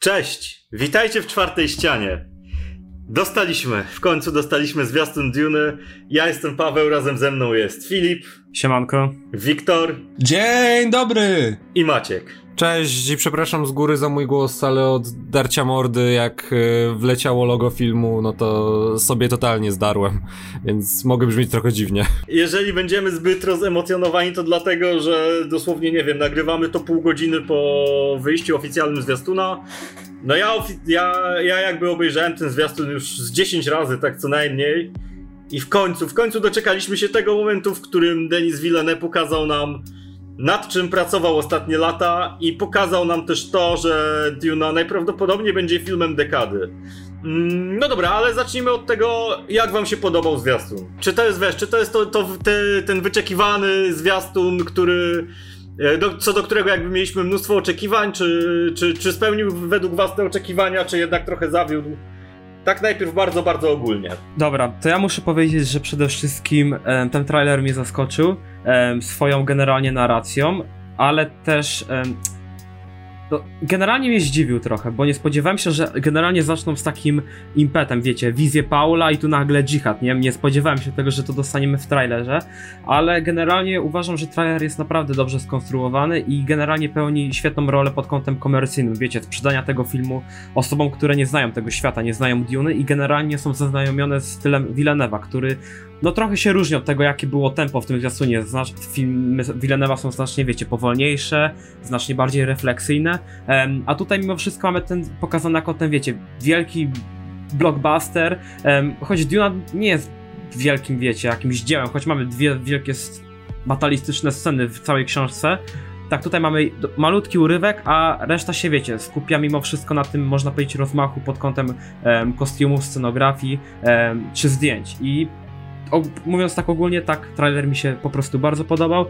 Cześć! Witajcie w czwartej ścianie. Dostaliśmy, w końcu dostaliśmy zwiastun Dune. Ja jestem Paweł, razem ze mną jest Filip. Siemanko. Wiktor. Dzień dobry! I Maciek. Cześć i przepraszam z góry za mój głos, ale od darcia mordy, jak e, wleciało logo filmu, no to sobie totalnie zdarłem, więc mogę brzmieć trochę dziwnie. Jeżeli będziemy zbyt rozemocjonowani, to dlatego, że dosłownie, nie wiem, nagrywamy to pół godziny po wyjściu oficjalnym zwiastuna. No ja, ja, ja jakby obejrzałem ten zwiastun już z 10 razy, tak co najmniej. I w końcu, w końcu doczekaliśmy się tego momentu, w którym Denis Villeneuve pokazał nam nad czym pracował ostatnie lata i pokazał nam też to, że Duna najprawdopodobniej będzie filmem dekady. Mm, no dobra, ale zacznijmy od tego, jak wam się podobał zwiastun. Czy to jest, wiesz, czy to jest to, to te, ten wyczekiwany zwiastun, który e, do, co do którego jakby mieliśmy mnóstwo oczekiwań, czy, czy, czy spełnił według was te oczekiwania, czy jednak trochę zawiódł? Tak najpierw bardzo, bardzo ogólnie. Dobra, to ja muszę powiedzieć, że przede wszystkim ten trailer mnie zaskoczył swoją generalnie narracją, ale też no, generalnie mnie zdziwił trochę, bo nie spodziewałem się, że generalnie zaczną z takim impetem, wiecie, wizję Paula i tu nagle dżihad, nie? Nie spodziewałem się tego, że to dostaniemy w trailerze, ale generalnie uważam, że trailer jest naprawdę dobrze skonstruowany i generalnie pełni świetną rolę pod kątem komercyjnym, wiecie, sprzedania tego filmu osobom, które nie znają tego świata, nie znają Duny i generalnie są zaznajomione z stylem Villeneuve'a, który no trochę się różni od tego, jakie było tempo w tym zwiastunie. Znacz, filmy Villeneuve'a są znacznie, wiecie, powolniejsze, znacznie bardziej refleksyjne, um, a tutaj mimo wszystko mamy ten pokazany jako ten, wiecie, wielki blockbuster, um, choć Duna nie jest wielkim, wiecie, jakimś dziełem, choć mamy dwie wielkie batalistyczne sceny w całej książce, tak, tutaj mamy malutki urywek, a reszta się, wiecie, skupia mimo wszystko na tym, można powiedzieć, rozmachu pod kątem um, kostiumów, scenografii um, czy zdjęć. I mówiąc tak ogólnie, tak, trailer mi się po prostu bardzo podobał.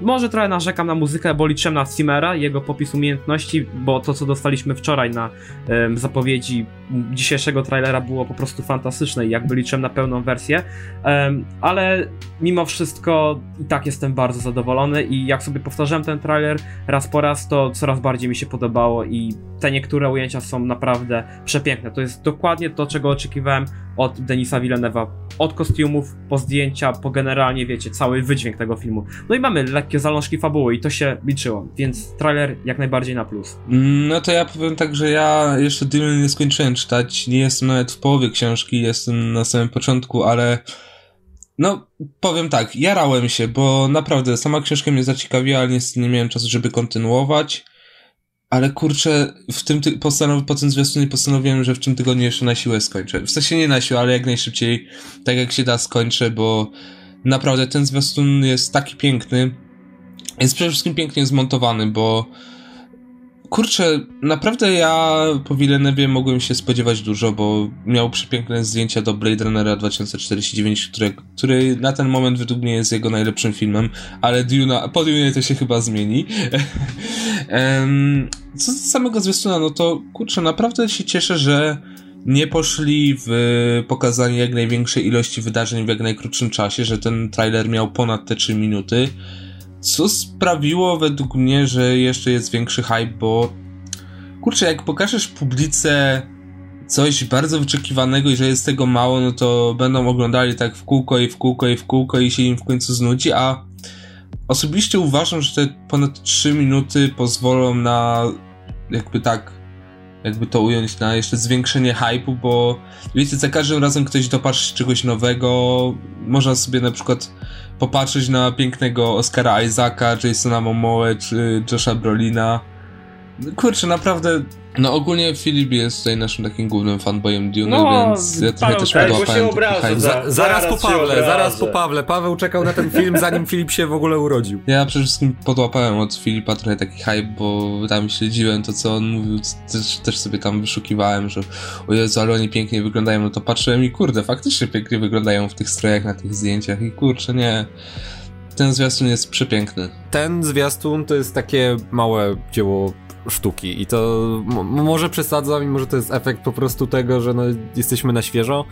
Może trochę narzekam na muzykę, bo liczyłem na Simera, jego popis umiejętności, bo to, co dostaliśmy wczoraj na um, zapowiedzi dzisiejszego trailera było po prostu fantastyczne i jakby liczyłem na pełną wersję, um, ale mimo wszystko i tak jestem bardzo zadowolony i jak sobie powtarzałem ten trailer raz po raz, to coraz bardziej mi się podobało i te niektóre ujęcia są naprawdę przepiękne. To jest dokładnie to, czego oczekiwałem od Denisa Villeneuve'a. Od kostiumów, po zdjęcia, po generalnie, wiecie, cały wydźwięk tego filmu. No i mamy lekkie zalążki fabuły i to się liczyło, więc trailer jak najbardziej na plus. No to ja powiem tak, że ja jeszcze Dune nie skończyłem czytać, nie jestem nawet w połowie książki, jestem na samym początku, ale no, powiem tak, jarałem się, bo naprawdę sama książka mnie zaciekawiła, ale niestety nie miałem czasu, żeby kontynuować. Ale kurczę, w tym ty- postanow- po tym zwiastunie postanowiłem, że w tym tygodniu jeszcze na siłę skończę. W sensie nie na siłę, ale jak najszybciej, tak jak się da, skończę, bo naprawdę ten zwiastun jest taki piękny. Jest przede wszystkim pięknie zmontowany, bo kurczę, naprawdę ja po Villeneuve mogłem się spodziewać dużo, bo miał przepiękne zdjęcia do Blade Runnera 2049, które, który na ten moment według mnie jest jego najlepszym filmem, ale Duna, po Dune to się chyba zmieni. Co do samego zwiastuna, no to kurczę, naprawdę się cieszę, że nie poszli w pokazanie jak największej ilości wydarzeń w jak najkrótszym czasie, że ten trailer miał ponad te 3 minuty. Co sprawiło według mnie, że jeszcze jest większy hype, bo kurczę, jak pokażesz publice coś bardzo wyczekiwanego i że jest tego mało, no to będą oglądali tak w kółko i w kółko i w kółko i się im w końcu znudzi, a osobiście uważam, że te ponad 3 minuty pozwolą na jakby tak jakby to ująć na jeszcze zwiększenie hype'u, bo wiecie, za każdym razem ktoś dopatrzy czegoś nowego, można sobie na przykład popatrzeć na pięknego Oscara Isaaca, Jasona Momoe czy Josha Brolina. Kurczę, naprawdę no ogólnie Filip jest tutaj naszym takim głównym fanboyem Dune, no, więc ja trochę też podłapałem taki za, Zaraz po Pawle, zaraz po Pawle. Paweł czekał na ten film zanim Filip się w ogóle urodził. Ja przede wszystkim podłapałem od Filipa trochę taki hype, bo tam śledziłem to co on mówił, też, też sobie tam wyszukiwałem, że o Jezu, ale oni pięknie wyglądają, no to patrzyłem i kurde, faktycznie pięknie wyglądają w tych strojach, na tych zdjęciach i kurczę, nie... Ten zwiastun jest przepiękny. Ten zwiastun to jest takie małe dzieło sztuki i to może przesadzam i może to jest efekt po prostu tego, że no, jesteśmy na świeżo.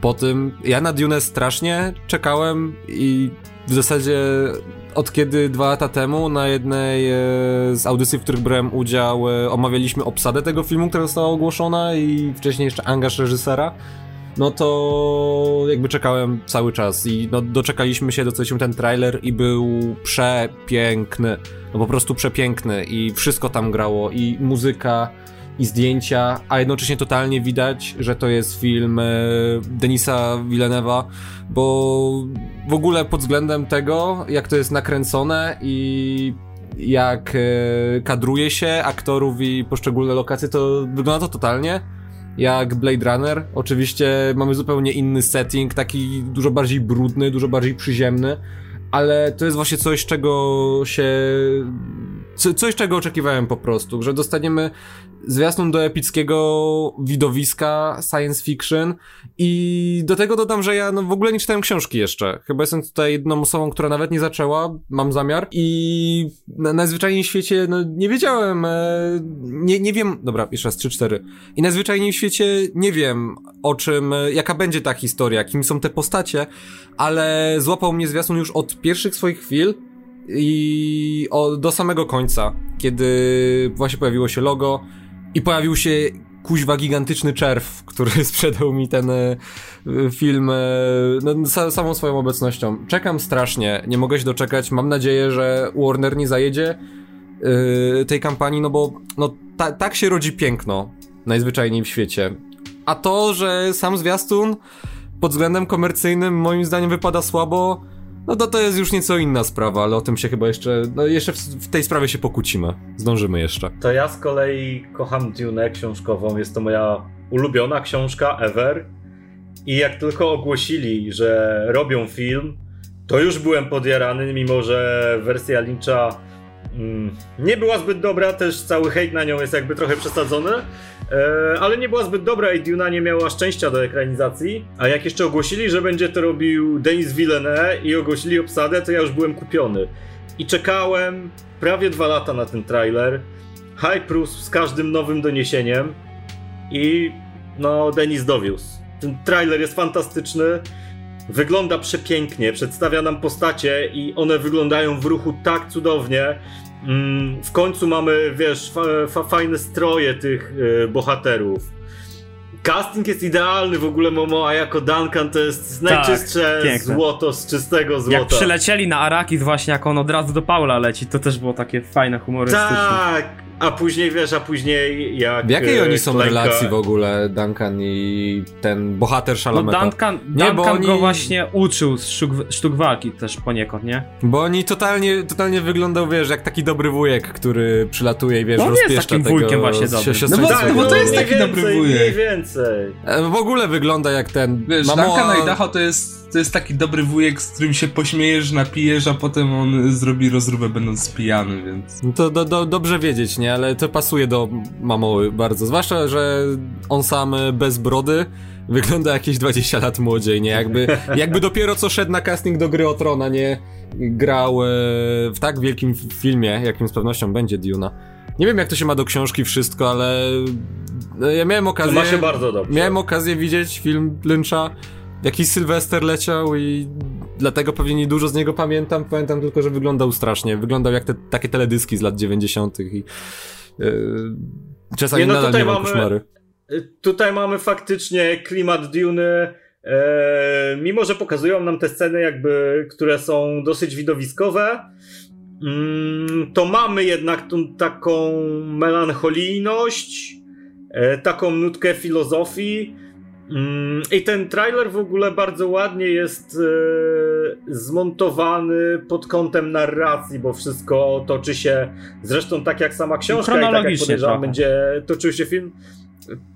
Po tym ja na Dune strasznie czekałem i w zasadzie od kiedy dwa lata temu na jednej e, z audycji, w których brałem udział, e, omawialiśmy obsadę tego filmu, która została ogłoszona i wcześniej jeszcze angaż reżysera, no to jakby czekałem cały czas i no, doczekaliśmy się, doceniśmy ten trailer i był przepiękny, no po prostu przepiękny i wszystko tam grało i muzyka, i zdjęcia, a jednocześnie totalnie widać, że to jest film e, Denisa Villeneuve'a, bo w ogóle pod względem tego, jak to jest nakręcone i jak e, kadruje się aktorów i poszczególne lokacje, to wygląda to totalnie jak Blade Runner. Oczywiście mamy zupełnie inny setting, taki dużo bardziej brudny, dużo bardziej przyziemny, ale to jest właśnie coś, czego się. Coś, czego oczekiwałem po prostu, że dostaniemy zwiastun do epickiego widowiska science fiction i do tego dodam, że ja no, w ogóle nie czytałem książki jeszcze. Chyba jestem tutaj jedną osobą, która nawet nie zaczęła, mam zamiar. I na, najzwyczajniej w świecie no, nie wiedziałem, e, nie, nie wiem, dobra, jeszcze raz, 3-4 i najzwyczajniej w świecie nie wiem o czym, e, jaka będzie ta historia, kim są te postacie, ale złapał mnie zwiastun już od pierwszych swoich chwil i o, do samego końca, kiedy właśnie pojawiło się logo, i pojawił się kuźwa gigantyczny czerw, który sprzedał mi ten e, film e, no, samą swoją obecnością. Czekam strasznie, nie mogę się doczekać. Mam nadzieję, że Warner nie zajedzie e, tej kampanii, no bo no, ta, tak się rodzi piękno najzwyczajniej w świecie. A to, że sam zwiastun pod względem komercyjnym moim zdaniem wypada słabo, no to to jest już nieco inna sprawa, ale o tym się chyba jeszcze, no jeszcze w, w, tej sprawie się pokłócimy. Zdążymy jeszcze. To ja z kolei kocham Dune książkową, jest to moja ulubiona książka ever. I jak tylko ogłosili, że robią film, to już byłem podjarany, mimo że wersja Lyncha nie była zbyt dobra, też cały hejt na nią jest jakby trochę przesadzony. E, ale nie była zbyt dobra i Duna nie miała szczęścia do ekranizacji. A jak jeszcze ogłosili, że będzie to robił Denis Villeneuve i ogłosili obsadę, to ja już byłem kupiony. I czekałem prawie dwa lata na ten trailer. Hype rósł z każdym nowym doniesieniem i no Denis dowiózł. Ten trailer jest fantastyczny. Wygląda przepięknie, przedstawia nam postacie i one wyglądają w ruchu tak cudownie, Mm, w końcu mamy, wiesz, fa, fa, fajne stroje tych y, bohaterów. Casting jest idealny w ogóle Momoa jako Duncan to jest tak, najczystsze piękne. złoto z czystego złota. Jak przylecieli na Arakis właśnie, jak on od razu do Paula leci, to też było takie fajne, humorystyczne. Tak, a później wiesz, a później jak. W jakiej oni są Klejka... relacji w ogóle, Duncan i ten bohater Shalameta? No Duncan, nie, Duncan bo oni... go właśnie uczył z sztuk, sztuk, walki też poniekąd, nie? Bo oni totalnie, totalnie wyglądał, wiesz, jak taki dobry wujek, który przylatuje i wiesz, no, rozpieszcza jest takim tego... wujkiem właśnie dobrym. No bo, tak, no bo to jest taki dobry wujek. Mniej więcej. E, w ogóle wygląda jak ten... Wiesz, Mamo... Duncan Idaho to jest to jest taki dobry wujek, z którym się pośmiejesz, napijesz, a potem on zrobi rozróbę będąc pijany, więc... No to do, do, dobrze wiedzieć, nie? Ale to pasuje do Mamoły bardzo. Zwłaszcza, że on sam bez brody wygląda jakieś 20 lat młodziej, nie? Jakby, jakby dopiero co szedł na casting do gry o Trona, nie? Grał e, w tak wielkim filmie, jakim z pewnością będzie Duna. Nie wiem, jak to się ma do książki wszystko, ale e, ja miałem okazję... To ma się bardzo dobrze. Miałem okazję widzieć film Lyncha jakiś Sylwester leciał i dlatego pewnie nie dużo z niego pamiętam. Pamiętam tylko, że wyglądał strasznie. Wyglądał jak te takie teledyski z lat 90. i yy, czasami nie, no nadal nie mamy, koszmary. Tutaj mamy faktycznie klimat Dune. E, mimo, że pokazują nam te sceny, jakby, które są dosyć widowiskowe, mm, to mamy jednak tą taką melancholijność, e, taką nutkę filozofii Mm, I ten trailer w ogóle bardzo ładnie jest e, zmontowany pod kątem narracji, bo wszystko toczy się zresztą tak jak sama książka i tak jak podejrzewam będzie toczył się film.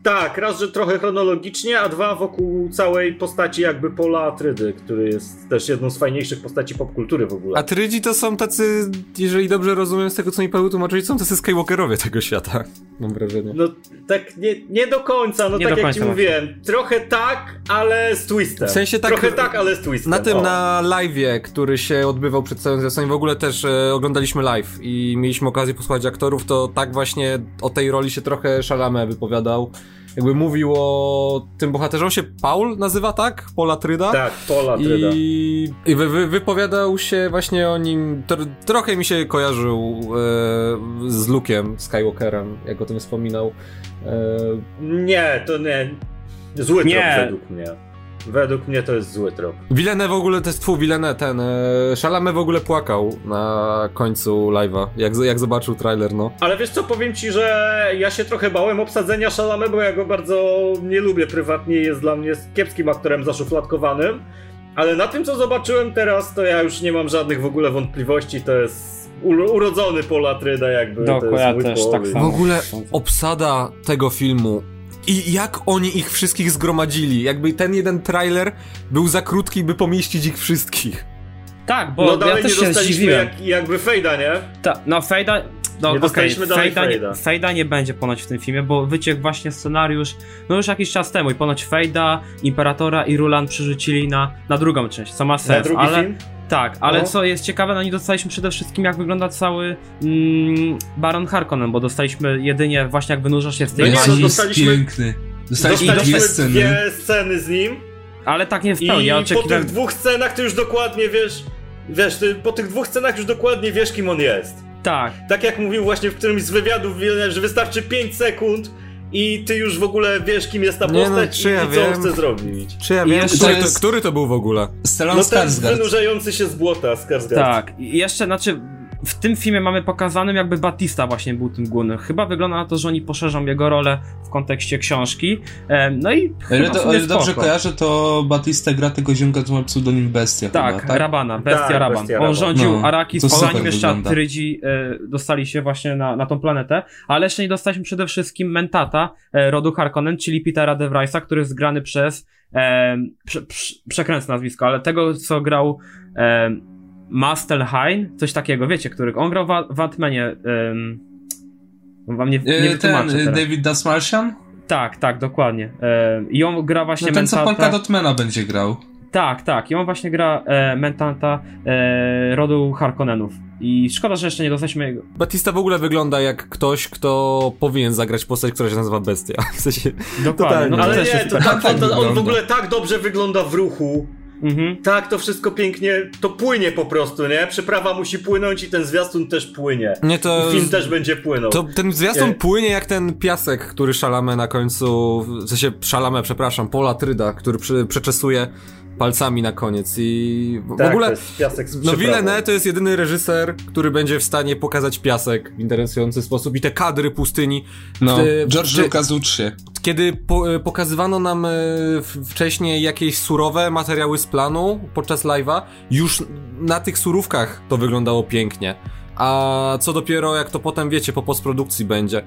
Tak, raz, że trochę chronologicznie, a dwa wokół całej postaci jakby Pola Atrydy, który jest też jedną z fajniejszych postaci popkultury w ogóle. Atrydzi to są tacy, jeżeli dobrze rozumiem z tego, co mi Paweł tłumaczyli, są tacy Skywalkerowie tego świata, mam wrażenie. No tak nie, nie do końca, no nie tak jak ci mówiłem, trochę tak, ale z twistem. W sensie tak... Trochę tak, ale z twistem. Na tym, o. na live'ie, który się odbywał przed całym zwiastunem, w ogóle też e, oglądaliśmy live i mieliśmy okazję posłuchać aktorów, to tak właśnie o tej roli się trochę Szalame wypowiadał jakby mówił o tym bohaterze, on się Paul nazywa, tak? Paula Tryda? Tak, Paula Tryda. I, i wy, wy, wypowiadał się właśnie o nim, tr, trochę mi się kojarzył e, z Luke'em Skywalkerem, jak o tym wspominał. E, Nie, to nie. Zły Nie. według mnie. Według mnie to jest zły trop. Villeneuve w ogóle, to jest twój Villeneuve, ten, e, Chalamet w ogóle płakał na końcu live'a, jak, jak zobaczył trailer, no. Ale wiesz co, powiem ci, że ja się trochę bałem obsadzenia Szalame, bo ja go bardzo nie lubię prywatnie, jest dla mnie kiepskim aktorem zaszufladkowanym. Ale na tym, co zobaczyłem teraz, to ja już nie mam żadnych w ogóle wątpliwości, to jest uro- urodzony Paul Tryda jakby, to jest Dokładnie, mój też tak samo. W ogóle obsada tego filmu i jak oni ich wszystkich zgromadzili, jakby ten jeden trailer był za krótki, by pomieścić ich wszystkich. Tak, bo No ja dalej też nie się zdziwiłem. jak, jakby fejda, nie? Ta, no Fejda. No, Nie dalej Fejda, nie, Fejda. Nie będzie ponoć w tym filmie, bo wyciekł właśnie scenariusz, no już jakiś czas temu i ponoć Fejda, Imperatora i Rulan przerzucili na, na drugą część, co ma Na sens, drugi ale film? Tak, ale No. co jest ciekawe, no nie dostaliśmy przede wszystkim jak wygląda cały mm, Baron Harkonnen, bo dostaliśmy jedynie właśnie jak wynurzasz się z tej No no jest dostaliśmy- piękny. Dostaliśmy I dwie Dostaliśmy sceny. dwie sceny z nim ale tak nie w i pełni, ja po oczekiwałem... tych dwóch scenach ty już dokładnie wiesz, wiesz, ty po tych dwóch scenach już dokładnie wiesz kim on jest. Tak, Tak jak mówił właśnie w którymś z wywiadów, że wystarczy 5 sekund i ty już w ogóle wiesz kim jest ta Nie no, postać czy i, ja i co on chce zrobić. Czy ja wiem, jeszcze który, to jest- to, który to był w ogóle? Stellan No ten Skarsgård. wynurzający się z błota, Skarsgård. Tak, i jeszcze, znaczy, w tym filmie mamy pokazanym, jakby Batista właśnie był tym głównym. Chyba wygląda na to, że oni poszerzą jego rolę w kontekście książki. Em, No i. O ile, chyba w do, o sumie ile dobrze spoko. kojarzę, to Batista gra tego ziomka, co ma pseudonim Bestia Tak, chyba, tak? Rabana, Bestia Tak, Raban. Bestia On Raban. rządził No, to super zanim jeszcze. Atrydzi e, dostali się właśnie na, na tą planetę. Ale jeszcze nie dostaliśmy przede wszystkim Mentata e, rodu Harkonnen, czyli Petera De Vrysa, który jest grany przez. E, prze, prze, przekręcę nazwisko, ale tego, co grał. E, Mastelheim, coś takiego, wiecie, który. On grał w, w Ant-Manie. em, wam nie, nie E, Ten, e, teraz. David Dasmartian? Tak, tak, dokładnie. Em, I on gra właśnie No ten, co. Polka Dotmana będzie grał. Tak, tak. I on właśnie gra e, Mentanta e, rodu Harkonnenów. I szkoda, że jeszcze nie dostaliśmy jego. Batista w ogóle wygląda jak ktoś, kto powinien zagrać postać, która się nazywa Bestia. W sensie, Dokładnie. No Ale nie, to, tak. tak, to, on w ogóle tak dobrze wygląda w ruchu. Mhm. Tak, to wszystko pięknie, to płynie po prostu, nie? Przyprawa musi płynąć i ten zwiastun też płynie. nie to... I film też będzie płynął. To ten zwiastun Nie. płynie jak ten piasek, który szalamy na końcu, w sensie szalamy, przepraszam, Pola Tryda, który przy, przeczesuje palcami na koniec i w, tak, w ogóle... No. Villeneuve to jest jedyny reżyser, który będzie w stanie pokazać piasek w interesujący sposób i te kadry pustyni. No, Ty- George Lucas ucz się. Kiedy po, e, pokazywano nam e, w- wcześniej jakieś surowe materiały z planu podczas live'a, już na tych surówkach to wyglądało pięknie. A co dopiero jak to potem wiecie, po postprodukcji będzie.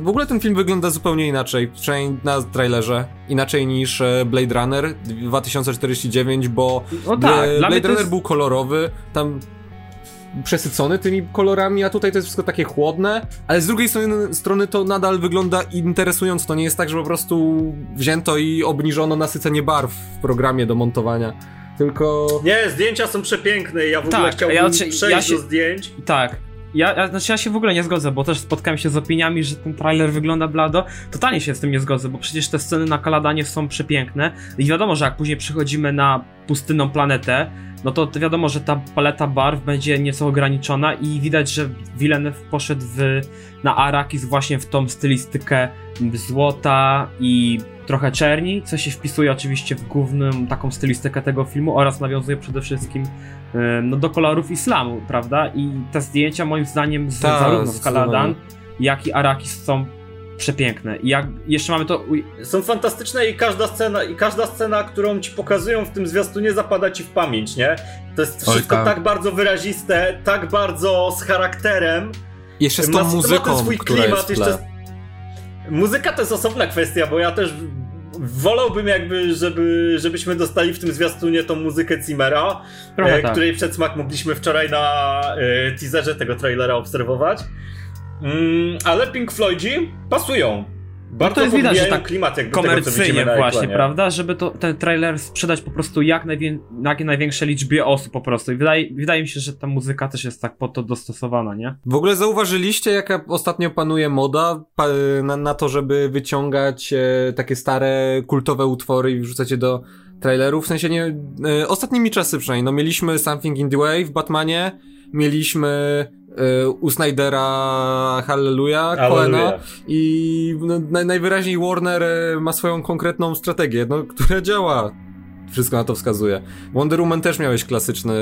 W ogóle ten film wygląda zupełnie inaczej, przynajmniej na trailerze, inaczej niż e, Blade Runner 2049, bo No tak, Blade Runner jest... był kolorowy, tam przesycony tymi kolorami, a tutaj to jest wszystko takie chłodne, ale z drugiej strony, strony to nadal wygląda interesująco. To nie jest tak, że po prostu wzięto i obniżono nasycenie barw w programie do montowania. Tylko. Nie, zdjęcia są przepiękne i ja w ogóle Tak, chciałbym ja- czy- przejść ja się- do zdjęć. Tak. Ja, ja, znaczy ja się w ogóle nie zgodzę, bo też spotkałem się z opiniami, że ten trailer wygląda blado. Totalnie się z tym nie zgodzę, bo przecież te sceny na Kaladanie są przepiękne. I wiadomo, że jak później przychodzimy na pustynną planetę, no to wiadomo, że ta paleta barw będzie nieco ograniczona i widać, że Villeneuve poszedł w, na Arakis właśnie w tą stylistykę złota i trochę czerni, co się wpisuje oczywiście w główną taką stylistykę tego filmu oraz nawiązuje przede wszystkim e, no, do kolorów islamu, prawda? I te zdjęcia moim zdaniem z, Tak, zarówno z. Kaladan, jak i Arakis są przepiękne. I jak jeszcze mamy to... Są fantastyczne i każda scena, i każda scena, którą ci pokazują w tym zwiastunie zapada ci w pamięć, nie? To jest Oj, wszystko tak. tak bardzo wyraziste, tak bardzo z charakterem. Jeszcze z Ma- tą ma ten muzyką, swój która klimat, jest jeszcze Muzyka to jest osobna kwestia, bo ja też wolałbym jakby, żeby, żebyśmy dostali w tym zwiastunie tą muzykę Zimmera, e, tak. której przedsmak mogliśmy wczoraj na e, teaserze tego trailera obserwować. Mm, ale Pink Floydzi pasują bardzo to jest widać, że tak klimat jakby tego, komercyjnie na właśnie, ekranie. prawda? Żeby to, ten trailer sprzedać po prostu jak, najwię, jak największej liczbie osób po prostu. I wydaje, wydaje mi się, że ta muzyka też jest tak po to dostosowana, nie? W ogóle zauważyliście, jaka ostatnio panuje moda pa, na, na to, żeby wyciągać e, takie stare, kultowe utwory i wrzucać je do trailerów? W sensie nie... E, ostatnimi czasy przynajmniej, no mieliśmy Something in the Way w Batmanie, mieliśmy u Snydera Hallelujah, Coena i no, naj, najwyraźniej Warner e, ma swoją konkretną strategię, no, która działa. Wszystko na to wskazuje. Wonder Woman też miałeś klasyczny,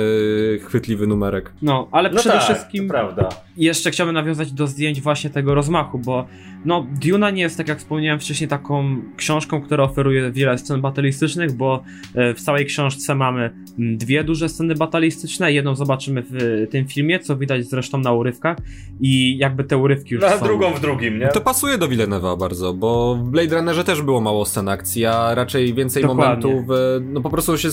chwytliwy numerek. No, ale No przede tak, wszystkim to prawda. jeszcze chciałbym nawiązać do zdjęć właśnie tego rozmachu, bo no, Duna nie jest, tak jak wspomniałem wcześniej, taką książką, która oferuje wiele scen batalistycznych, bo e, w całej książce mamy dwie duże sceny batalistyczne. Jedną zobaczymy w e, tym filmie, co widać zresztą na urywkach i jakby te urywki już Na są... drugą w drugim, nie? To pasuje do Villeneuve'a bardzo, bo w Blade Runnerze też było mało scen akcji, a raczej więcej Dokładnie. momentów, e, no po prostu się...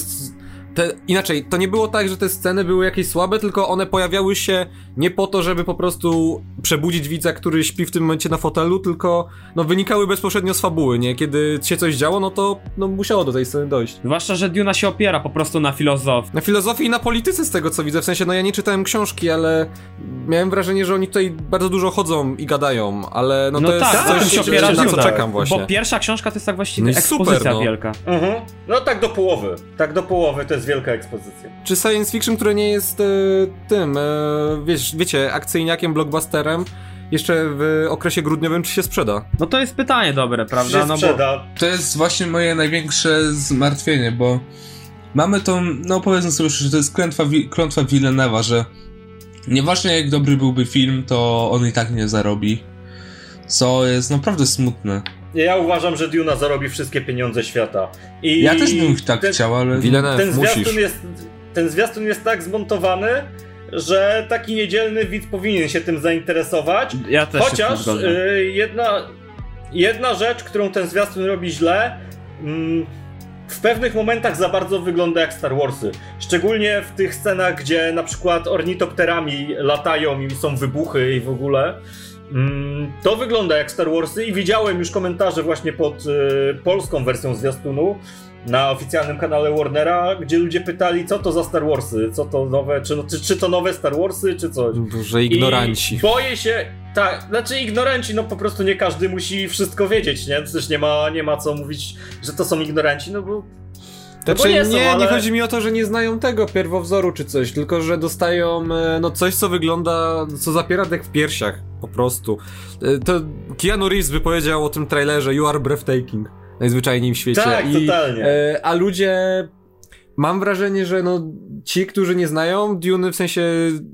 Te, inaczej, to nie było tak, że te sceny były jakieś słabe, tylko one pojawiały się nie po to, żeby po prostu przebudzić widza, który śpi w tym momencie na fotelu, tylko no wynikały bezpośrednio z fabuły, nie? Kiedy się coś działo, no to no, musiało do tej sceny dojść. Zwłaszcza, że Duna się opiera po prostu na filozofii. Na filozofii i na polityce z tego co widzę, w sensie, no ja nie czytałem książki, ale miałem wrażenie, że oni tutaj bardzo dużo chodzą i gadają, ale no, No to jest tak, tak, coś, się na opiera co Duna. czekam właśnie. Bo pierwsza książka to jest tak właściwie No i super, ekspozycja no. wielka. Mhm. No tak do połowy. Tak do połowy to jest wielka ekspozycja. Czy science fiction, które nie jest e, tym, e, wiesz, wiecie, akcyjniakiem, blockbusterem, jeszcze w okresie grudniowym, czy się sprzeda? No to jest pytanie dobre, Czy prawda? się No bo sprzeda? To jest właśnie moje największe zmartwienie, bo mamy tą, no powiedzmy sobie szczerze, że to jest klątwa, klątwa Villeneuve'a, że nieważne jak dobry byłby film, to on i tak nie zarobi. Co jest naprawdę smutne. Ja uważam, że Duna zarobi wszystkie pieniądze świata. I Ja też bym tak ten, chciał, ale... Villeneuve, Ten zwiastun, jest, ten zwiastun jest tak zmontowany, że taki niedzielny widz powinien się tym zainteresować. ja też Chociaż y, jedna, jedna rzecz, którą ten zwiastun robi źle, mm, w pewnych momentach za bardzo wygląda jak Star Warsy. Szczególnie w tych scenach, gdzie na przykład ornitopterami latają i są wybuchy i w ogóle. Mm, To wygląda jak Star Warsy i widziałem już komentarze właśnie pod y, polską wersją zwiastunu na oficjalnym kanale Warnera, gdzie ludzie pytali, co to za Star Warsy, co to nowe, czy, no, czy, czy to nowe Star Warsy, czy coś. Boże, ignoranci. I boję się, tak, znaczy ignoranci, no po prostu nie każdy musi wszystko wiedzieć, nie? Też nie ma, nie ma co mówić, że to są ignoranci, no bo... No bo czy nie nie, są, nie ale- chodzi mi o to, że nie znają tego pierwowzoru czy coś, tylko że dostają e, no coś, co wygląda, co zapiera dek w piersiach, po prostu. E, To Keanu Reeves by powiedział o tym trailerze You are breathtaking, najzwyczajniej w świecie. Tak, I, totalnie. e, A ludzie... Mam wrażenie, że no, ci, którzy nie znają Dune, w sensie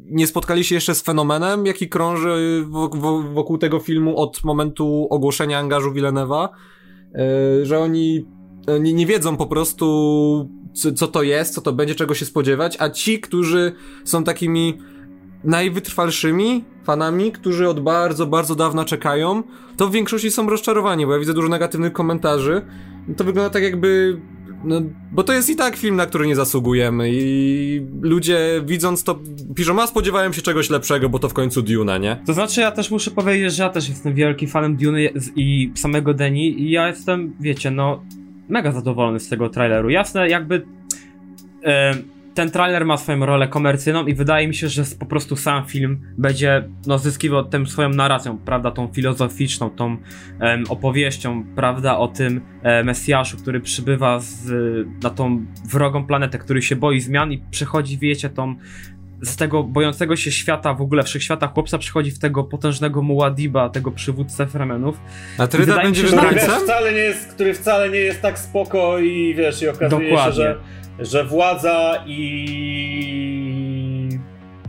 nie spotkali się jeszcze z fenomenem, jaki krąży wo- wo- wokół tego filmu od momentu ogłoszenia angażu Villeneuve'a, że oni nie, nie wiedzą po prostu, co, co to jest, co to będzie, czego się spodziewać, a ci, którzy są takimi najwytrwalszymi fanami, którzy od bardzo, bardzo dawna czekają, to w większości są rozczarowani, bo ja widzę dużo negatywnych komentarzy. To wygląda tak jakby... No, bo to jest i tak film, na który nie zasługujemy i ludzie widząc to piszą, a spodziewałem się czegoś lepszego, bo to w końcu Duna, nie? To znaczy, ja też muszę powiedzieć, że ja też jestem wielkim fanem Duny i samego Deni i ja jestem, wiecie, no, mega zadowolony z tego traileru. Jasne, jakby e, ten trailer ma swoją rolę komercyjną i wydaje mi się, że po prostu sam film będzie, no, zyskiwał tym swoją narracją, prawda, tą filozoficzną, tą opowieścią, prawda, o tym e, Mesjaszu, który przybywa z, na tą wrogą planetę, który się boi zmian i przechodzi, wiecie, tą z tego bojącego się świata, w ogóle wszechświata chłopca przychodzi w tego potężnego Muadiba, tego przywódcę Fremenów. A Tryda będzie się, że Który, wiesz, wcale nie jest, który wcale nie jest tak spoko i wiesz, i okazuje Dokładnie. się, że, że władza i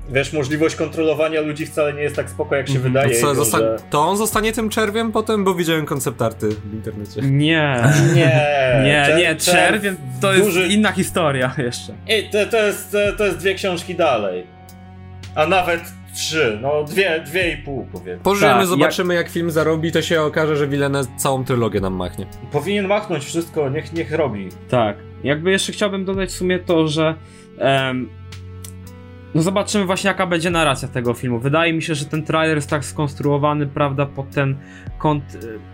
wiesz, możliwość kontrolowania ludzi wcale nie jest tak spoko, jak się Mhm. wydaje. To, co, zosta- że... to on zostanie tym czerwiem potem, bo widziałem koncept arty w internecie. Nie. Nie, Nie, czer- nie, czer- czerwień to jest duży- inna historia jeszcze. I to, to, jest, to jest dwie książki dalej. A nawet trzy, no dwie, dwie i pół powiedzmy. Pożyjemy, Tak, zobaczymy jak... film zarobi, to się okaże, że Villeneuve całą trylogię nam machnie. Powinien machnąć wszystko, niech, niech robi. Tak. Jakby jeszcze chciałbym dodać w sumie to, że em, No zobaczymy właśnie jaka będzie narracja tego filmu. Wydaje mi się, że ten trailer jest tak skonstruowany, prawda, pod ten kąt,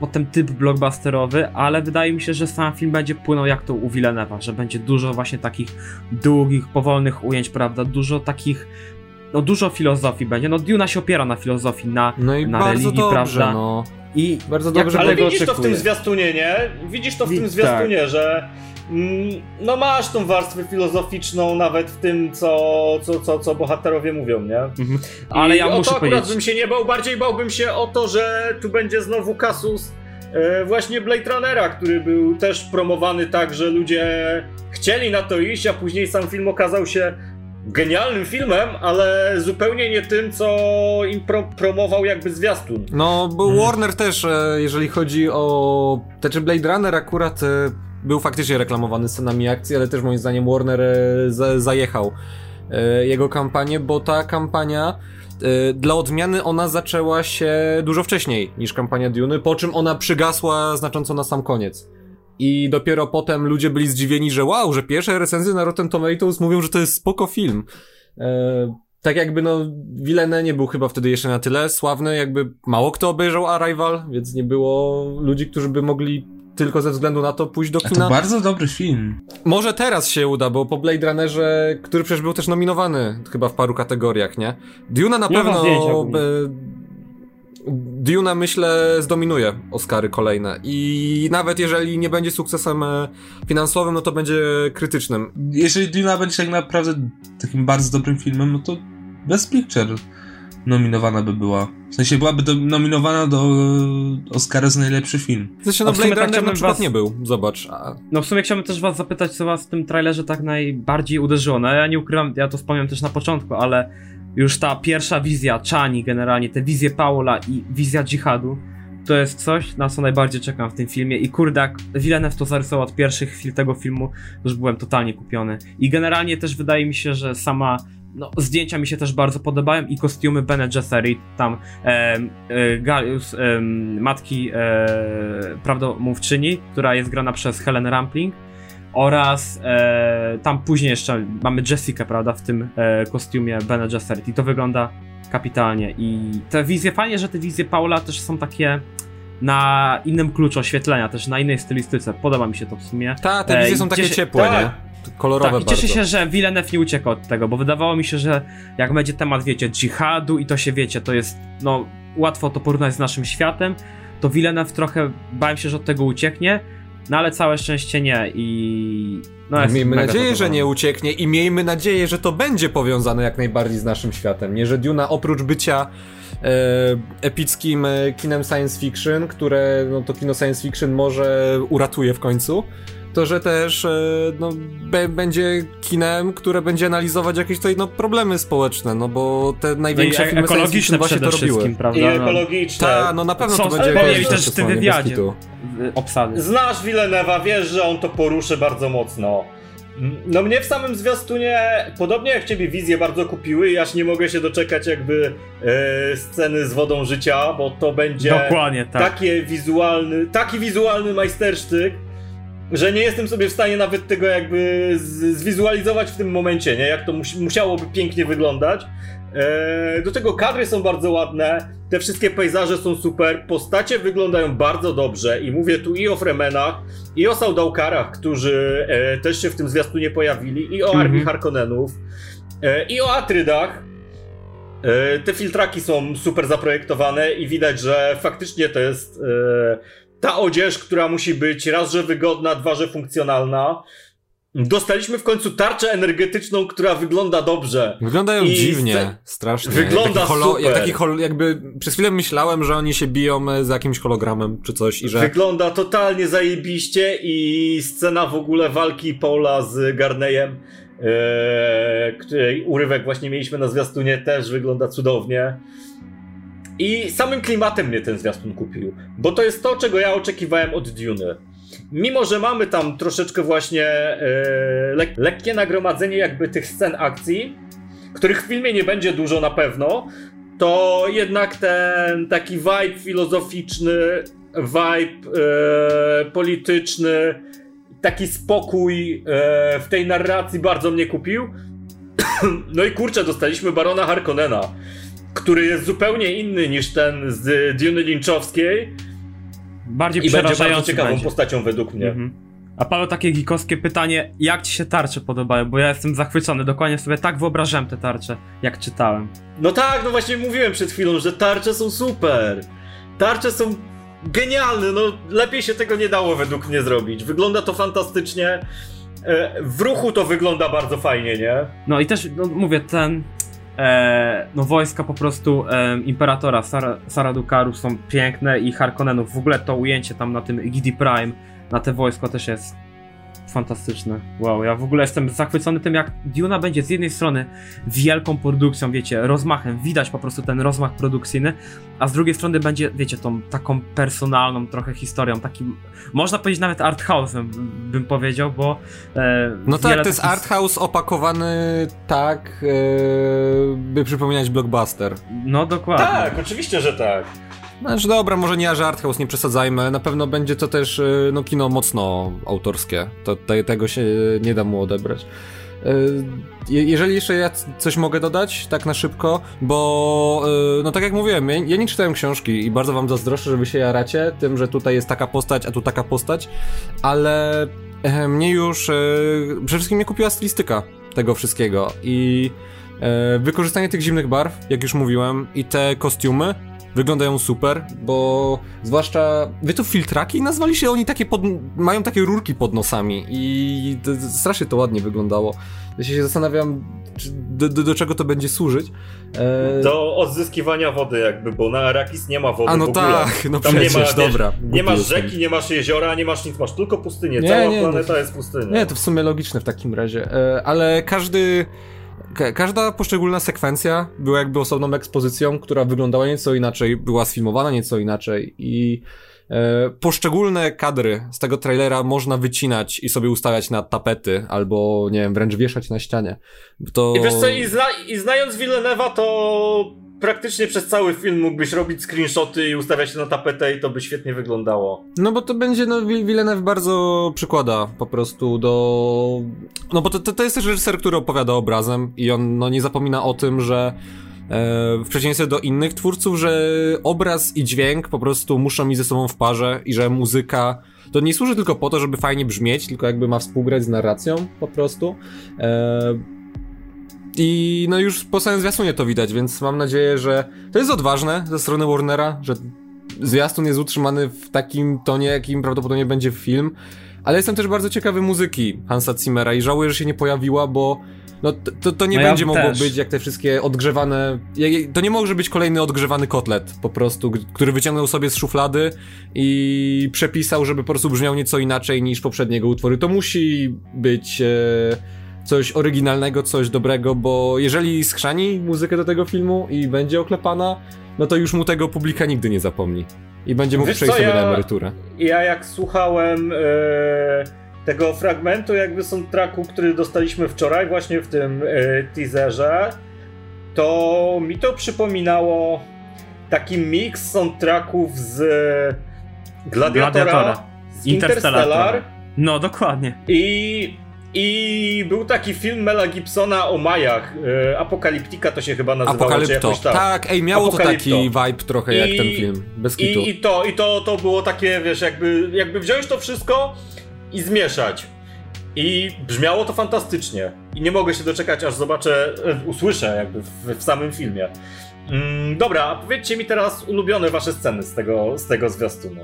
pod ten typ blockbusterowy, ale wydaje mi się, że sam film będzie płynął jak to u Villeneuve'a, że będzie dużo właśnie takich długich, powolnych ujęć, prawda, dużo takich no dużo filozofii będzie. No Duna się opiera na filozofii, na, No i na bardzo religii, dobrze, prawda? no. I Bardzo dobrze, Ale widzisz to w tym oczekuję. zwiastunie, nie? Widzisz to w Wi- tym zwiastunie, że mm, no masz tą warstwę filozoficzną nawet w tym, co, co, co, co bohaterowie mówią, nie? Mhm. Ale I ja o muszę to akurat powiedzieć... bym się nie bał, bardziej bałbym się o to, że tu będzie znowu kasus e, właśnie Blade Runnera, który był też promowany tak, że ludzie chcieli na to iść, a później sam film okazał się genialnym filmem, ale zupełnie nie tym, co im pro, promował jakby zwiastun. No, bo Mhm. Warner też, e, jeżeli chodzi o... Znaczy Blade Runner akurat e, był faktycznie reklamowany scenami akcji, ale też moim zdaniem Warner e, za, zajechał e, jego kampanię, bo ta kampania e, dla odmiany ona zaczęła się dużo wcześniej niż kampania Duny, po czym ona przygasła znacząco na sam koniec. I dopiero potem ludzie byli zdziwieni, że wow, że pierwsze recenzje na Rotten Tomatoes mówią, że to jest spoko film. E, tak jakby no, Villeneuve nie był chyba wtedy jeszcze na tyle sławny, jakby mało kto obejrzał Arrival, więc nie było ludzi, którzy by mogli tylko ze względu na to pójść do A kina. to bardzo dobry film. Może teraz się uda, bo po Blade Runnerze, który przecież był też nominowany chyba w paru kategoriach, nie? Duna na pewno... e, Duna myślę zdominuje Oscary kolejne i nawet jeżeli nie będzie sukcesem e, finansowym, no to będzie krytycznym. Jeżeli Duna będzie tak naprawdę takim bardzo dobrym filmem, no to Best Picture nominowana by była. W sensie byłaby do, nominowana do e, Oscara za najlepszy film. Sensie, A no Blade tak Runner na przykład was- nie był, zobacz. A, No w sumie chciałbym też was zapytać, co was w tym trailerze tak najbardziej uderzyło. No ja nie ukrywam, ja to wspomniałem też na początku, ale już ta pierwsza wizja Chani generalnie, te wizje Paula i wizja dżihadu, to jest coś, na co najbardziej czekam w tym filmie i kurde, jak Villeneuve to zarysował od pierwszych chwil tego filmu, już byłem totalnie kupiony. I generalnie też wydaje mi się, że sama no, zdjęcia mi się też bardzo podobają i kostiumy Bene Gesserit, tam em, e, Galius, em, matki e, prawdomówczyni, która jest grana przez Helen Rampling oraz e, tam później jeszcze mamy Jessica, prawda, w tym e, kostiumie Bene Gesserit i to wygląda kapitalnie i te wizje, fajnie, że te wizje Paula też są takie na innym kluczu oświetlenia, też na innej stylistyce, podoba mi się to w sumie. Ta, te Ej, wizje są takie ciepłe, tak. nie? Kolorowe Tak, i bardzo. cieszę się, że Villeneuve nie uciekł od tego, bo wydawało mi się, że jak będzie temat, wiecie, dżihadu i to się, wiecie, to jest, no, łatwo to porównać z naszym światem, to Villeneuve trochę, bałem się, że od tego ucieknie, no ale całe szczęście nie i... No, jestem miejmy nadzieję, że nie ucieknie i miejmy nadzieję, że to będzie powiązane jak najbardziej z naszym światem. Nie, że Duna oprócz bycia e, epickim e, kinem science fiction, które no, to kino science fiction może uratuje w końcu, to że też e, no, będzie kinem, które będzie analizować jakieś tutaj no, problemy społeczne, no bo te No i największe e- filmy ekologiczne właśnie to robiły. prawda? I No, ekologiczne. Ta, no na pewno Są- to będzie ekologiczne też w tym wywiadzie. obsady. Znasz Villeneuve'a, wiesz, że on to poruszy bardzo mocno. No mnie w samym zwiastunie, podobnie jak ciebie wizje bardzo kupiły i aż nie mogę się doczekać jakby e, sceny z wodą życia, bo to będzie Dokładnie, tak. takie wizualny, taki wizualny majstersztyk, że nie jestem sobie w stanie nawet tego jakby z, zwizualizować w tym momencie, nie? Jak to mus, musiałoby pięknie wyglądać. E, do tego kadry są bardzo ładne, te wszystkie pejzaże są super, postacie wyglądają bardzo dobrze i mówię tu i o Fremenach, i o Saudałkarach, którzy e, też się w tym zwiastunie pojawili, i o Mhm. armii Harkonnenów, e, i o Atrydach. E, te filtraki są super zaprojektowane i widać, że faktycznie to jest e, ta odzież, która musi być raz, że wygodna, dwa, że funkcjonalna. Dostaliśmy w końcu tarczę energetyczną, która wygląda dobrze. Wyglądają I dziwnie, sce- strasznie. Wygląda jak taki super. Jak taki hol, jakby przez chwilę myślałem, że oni się biją e, z jakimś hologramem czy coś i że... Wygląda totalnie zajebiście i scena w ogóle walki Paula z Garneyem, e, której urywek właśnie mieliśmy na zwiastunie, też wygląda cudownie. I samym klimatem mnie ten zwiastun kupił, bo to jest to, czego ja oczekiwałem od Duny. Mimo, że mamy tam troszeczkę właśnie e, lek- lekkie nagromadzenie jakby tych scen akcji, których w filmie nie będzie dużo na pewno, to jednak ten taki vibe filozoficzny, vibe e, polityczny, taki spokój e, w tej narracji bardzo mnie kupił. No i kurczę, dostaliśmy Barona Harkonnena, który jest zupełnie inny niż ten z Duny Lynchowskiej Bardziej i będzie bardzo ciekawą będzie. postacią według mnie. Mhm. A Paweł, takie gikowskie pytanie, jak ci się tarcze podobają? Bo ja jestem zachwycony, dokładnie sobie tak wyobrażałem te tarcze, jak czytałem. No tak, no właśnie mówiłem przed chwilą, że tarcze są super. Tarcze są genialne, no lepiej się tego nie dało według mnie zrobić. Wygląda to fantastycznie. E, W ruchu to wygląda bardzo fajnie, nie? No i też, no, mówię, ten. E, no wojska po prostu e, imperatora Saradukaru są piękne i Harkonnenów. W ogóle to ujęcie tam na tym Gidi Prime, na te wojsko też jest fantastyczne. Wow, ja w ogóle jestem zachwycony tym, jak Duna będzie z jednej strony wielką produkcją, wiecie, rozmachem, widać po prostu ten rozmach produkcyjny, a z drugiej strony będzie, wiecie, tą taką personalną trochę historią, takim, można powiedzieć nawet art house'em, bym powiedział, bo e, No tak, to jest takich- art house opakowany tak, e, by przypominać blockbuster. No dokładnie. Tak, oczywiście, że tak. Znaczy dobra, może nie aż art house, nie przesadzajmy, na pewno będzie to też e, no, kino mocno autorskie. To, te, tego się nie da mu odebrać. Je- Jeżeli jeszcze ja coś mogę dodać, tak na szybko, bo no tak jak mówiłem, ja, ja nie czytałem książki i bardzo wam zazdroszczę, że wy się jaracie tym, że tutaj jest taka postać, a tu taka postać, ale e, mnie już e, przede wszystkim mnie kupiła stylistyka tego wszystkiego i e, wykorzystanie tych zimnych barw, jak już mówiłem, i te kostiumy wyglądają super, bo zwłaszcza wy to filtraki nazwali się oni takie pod, mają takie rurki pod nosami i to, to strasznie to ładnie wyglądało. Ja się zastanawiam czy, do, do, do czego to będzie służyć. E, Do odzyskiwania wody jakby, bo na Arakis nie ma wody a no tak, no Tam przecież, nie ma, dobra. Nie masz rzeki, nie masz jeziora, nie masz nic, masz tylko pustynię. Nie, Cała nie, planeta no- jest pustynią. Nie, to w sumie logiczne w takim razie, e, ale każdy. Ka- Każda poszczególna sekwencja była jakby osobną ekspozycją, która wyglądała nieco inaczej, była sfilmowana nieco inaczej i e, poszczególne kadry z tego trailera można wycinać i sobie ustawiać na tapety albo, nie wiem, wręcz wieszać na ścianie. To... I wiesz co, i, zna, i znając Villeneuve'a, to praktycznie przez cały film mógłbyś robić screenshoty i ustawiać się na tapetę i to by świetnie wyglądało. No bo to będzie, no Vil- Villeneuve bardzo przykłada po prostu do... No bo to, to, to jest też reżyser, który opowiada obrazem i on no nie zapomina o tym, że e, w przeciwieństwie do innych twórców, że obraz i dźwięk po prostu muszą iść ze sobą w parze i że muzyka to nie służy tylko po to, żeby fajnie brzmieć, tylko jakby ma współgrać z narracją po prostu. I no już po samym zwiastunie to widać, więc mam nadzieję, że to jest odważne ze strony Warnera, że zwiastun jest utrzymany w takim tonie, jakim prawdopodobnie będzie film. Ale jestem też bardzo ciekawy muzyki Hansa Zimmera i żałuję, że się nie pojawiła, bo no, to, to, nie No ja będzie mogło też. być jak te wszystkie odgrzewane. ja- ja- To nie może być kolejny odgrzewany kotlet, po prostu, który wyciągnął sobie z szuflady i przepisał, żeby po prostu brzmiał nieco inaczej niż poprzedniego utworu. To musi być e, coś oryginalnego, coś dobrego, bo jeżeli skrzani muzykę do tego filmu i będzie oklepana, no to już mu tego publika nigdy nie zapomni. I będzie mógł Wiesz przejść co, sobie ja- na emeryturę. Ja jak słuchałem e, tego fragmentu jakby soundtracku, który dostaliśmy wczoraj właśnie w tym e, teaserze, to mi to przypominało taki mix soundtracków z Gladiatora, Gladiatora. z Interstellar. Interstellar No, dokładnie. i i był taki film Mela Gibsona o Majach. E, Apokaliptika to się chyba nazywało. jakoś tak. Tak, ej, miało to taki vibe trochę jak I- ten film. Bez kitu. I, I to, i to, to było takie, wiesz, jakby, jakby wziąć to wszystko i zmieszać. I brzmiało to fantastycznie. I nie mogę się doczekać, aż zobaczę, e, usłyszę jakby w, w samym filmie. Mm, dobra, a powiedzcie mi teraz ulubione wasze sceny z tego, z tego zwiastunu.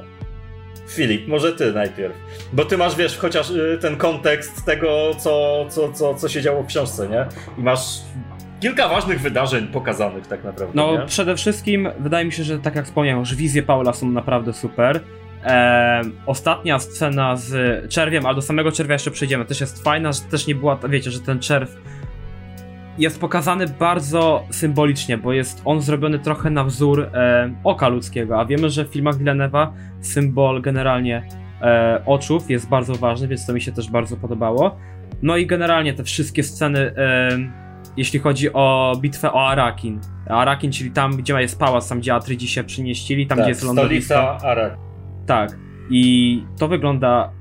Filip, może ty najpierw. Bo ty masz, wiesz, chociaż y, ten kontekst tego, co, co, co, co się działo w książce, nie? I masz kilka ważnych wydarzeń pokazanych tak naprawdę, No, nie? przede wszystkim wydaje mi się, że tak jak wspomniałem, już wizje Paula są naprawdę super. Em, ostatnia scena z czerwiem, ale do samego czerwia jeszcze przejdziemy, też jest fajna, że też nie była, wiecie, że ten czerw jest pokazany bardzo symbolicznie, bo jest on zrobiony trochę na wzór e, oka ludzkiego, a wiemy, że w filmach Villeneuve'a symbol generalnie e, oczów jest bardzo ważny, więc to mi się też bardzo podobało. No i generalnie te wszystkie sceny, e, jeśli chodzi o bitwę o Arakin. Arakin, czyli tam, gdzie jest pałac, tam gdzie Atrydzi się przynieścili, tam tak, gdzie jest lądowisko. stolica Arak. Tak. I to wygląda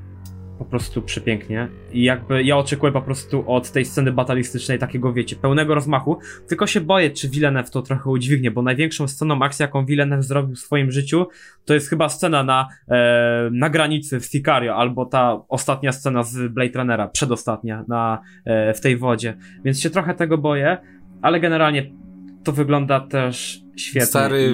po prostu przepięknie. I jakby ja oczekuję po prostu od tej sceny batalistycznej takiego, wiecie, pełnego rozmachu. Tylko się boję, czy Villeneuve to trochę udźwignie, bo największą sceną akcji, jaką Villeneuve zrobił w swoim życiu, to jest chyba scena na, e, na granicy w Sicario, albo ta ostatnia scena z Blade Runnera, przedostatnia na, e, w tej wodzie. Więc się trochę tego boję, ale generalnie to wygląda też świetnie. Stary,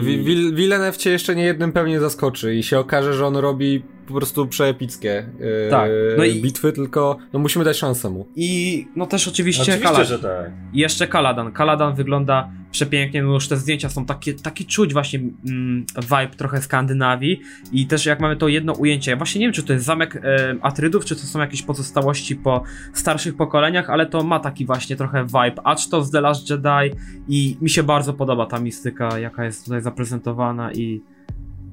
Villeneuve cię jeszcze nie jednym pewnie zaskoczy i się okaże, że on robi po prostu przeepickie yy, tak. no i... bitwy, tylko no musimy dać szansę mu. I no też oczywiście, oczywiście Kaladan. że tak. I jeszcze Kaladan. Kaladan wygląda przepięknie, no już te zdjęcia są takie, taki czuć właśnie mm, vibe trochę Skandynawii i też jak mamy to jedno ujęcie, ja właśnie nie wiem czy to jest zamek e, Atrydów, czy to są jakieś pozostałości po starszych pokoleniach, ale to ma taki właśnie trochę vibe, acz to z The Last Jedi i mi się bardzo podoba ta mistyka, jaka jest tutaj zaprezentowana i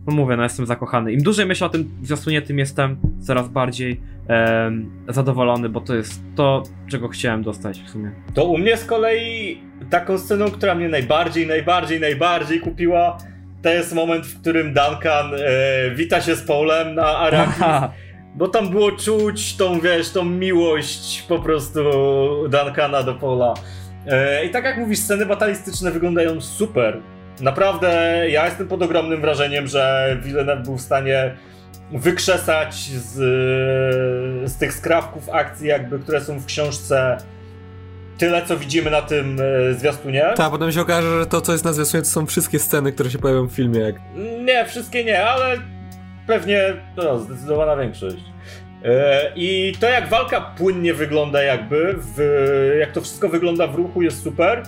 no mówię, no jestem zakochany. Im dłużej myślę o tym zwiastunie, tym jestem coraz bardziej em, zadowolony, bo to jest to, czego chciałem dostać w sumie. To u mnie z kolei taką sceną, która mnie najbardziej, najbardziej, najbardziej kupiła, to jest moment, w którym Duncan e, wita się z Paulem na Arrakis. Bo tam było czuć tą, wiesz, tą miłość po prostu Duncana do Paula. E, I tak jak mówisz, sceny batalistyczne wyglądają super. Naprawdę, ja jestem pod ogromnym wrażeniem, że Villeneuve był w stanie wykrzesać z, z tych skrawków akcji, jakby, które są w książce, tyle, co widzimy na tym e, zwiastunie. Tak, potem się okaże, że to, co jest na zwiastunie, to są wszystkie sceny, które się pojawią w filmie. Jak... Nie, wszystkie nie, ale pewnie no, zdecydowana większość. E, I to, jak walka płynnie wygląda, jakby, w, jak to wszystko wygląda w ruchu, jest super.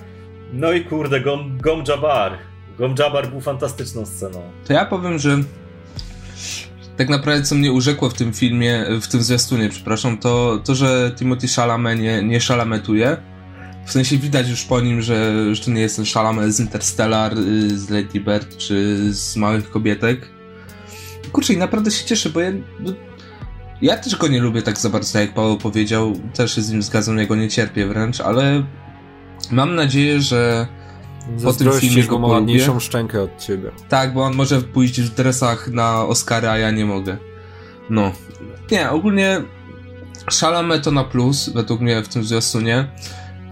No i kurde, Gom, Gom Jabbar. Gom Jabbar był fantastyczną sceną. To ja powiem, że tak naprawdę co mnie urzekło w tym filmie, w tym zwiastunie, przepraszam, to to, że Timothy Chalamet nie, nie szalametuje. W sensie widać już po nim, że, że to nie jest ten Chalamet z Interstellar, y, z Lady Bird czy z Małych Kobietek. Kurczę, i naprawdę się cieszę, bo ja, bo ja też go nie lubię tak za bardzo, tak jak Paweł powiedział. Też się z nim zgadzam, ja go nie cierpię wręcz, ale mam nadzieję, że po tym filmie go ma ładniejszą szczękę od ciebie. Tak, bo on może pójść w dresach na Oscary, a ja nie mogę. No. Nie, ogólnie Chalamet to na plus, według mnie w tym zwiastunie.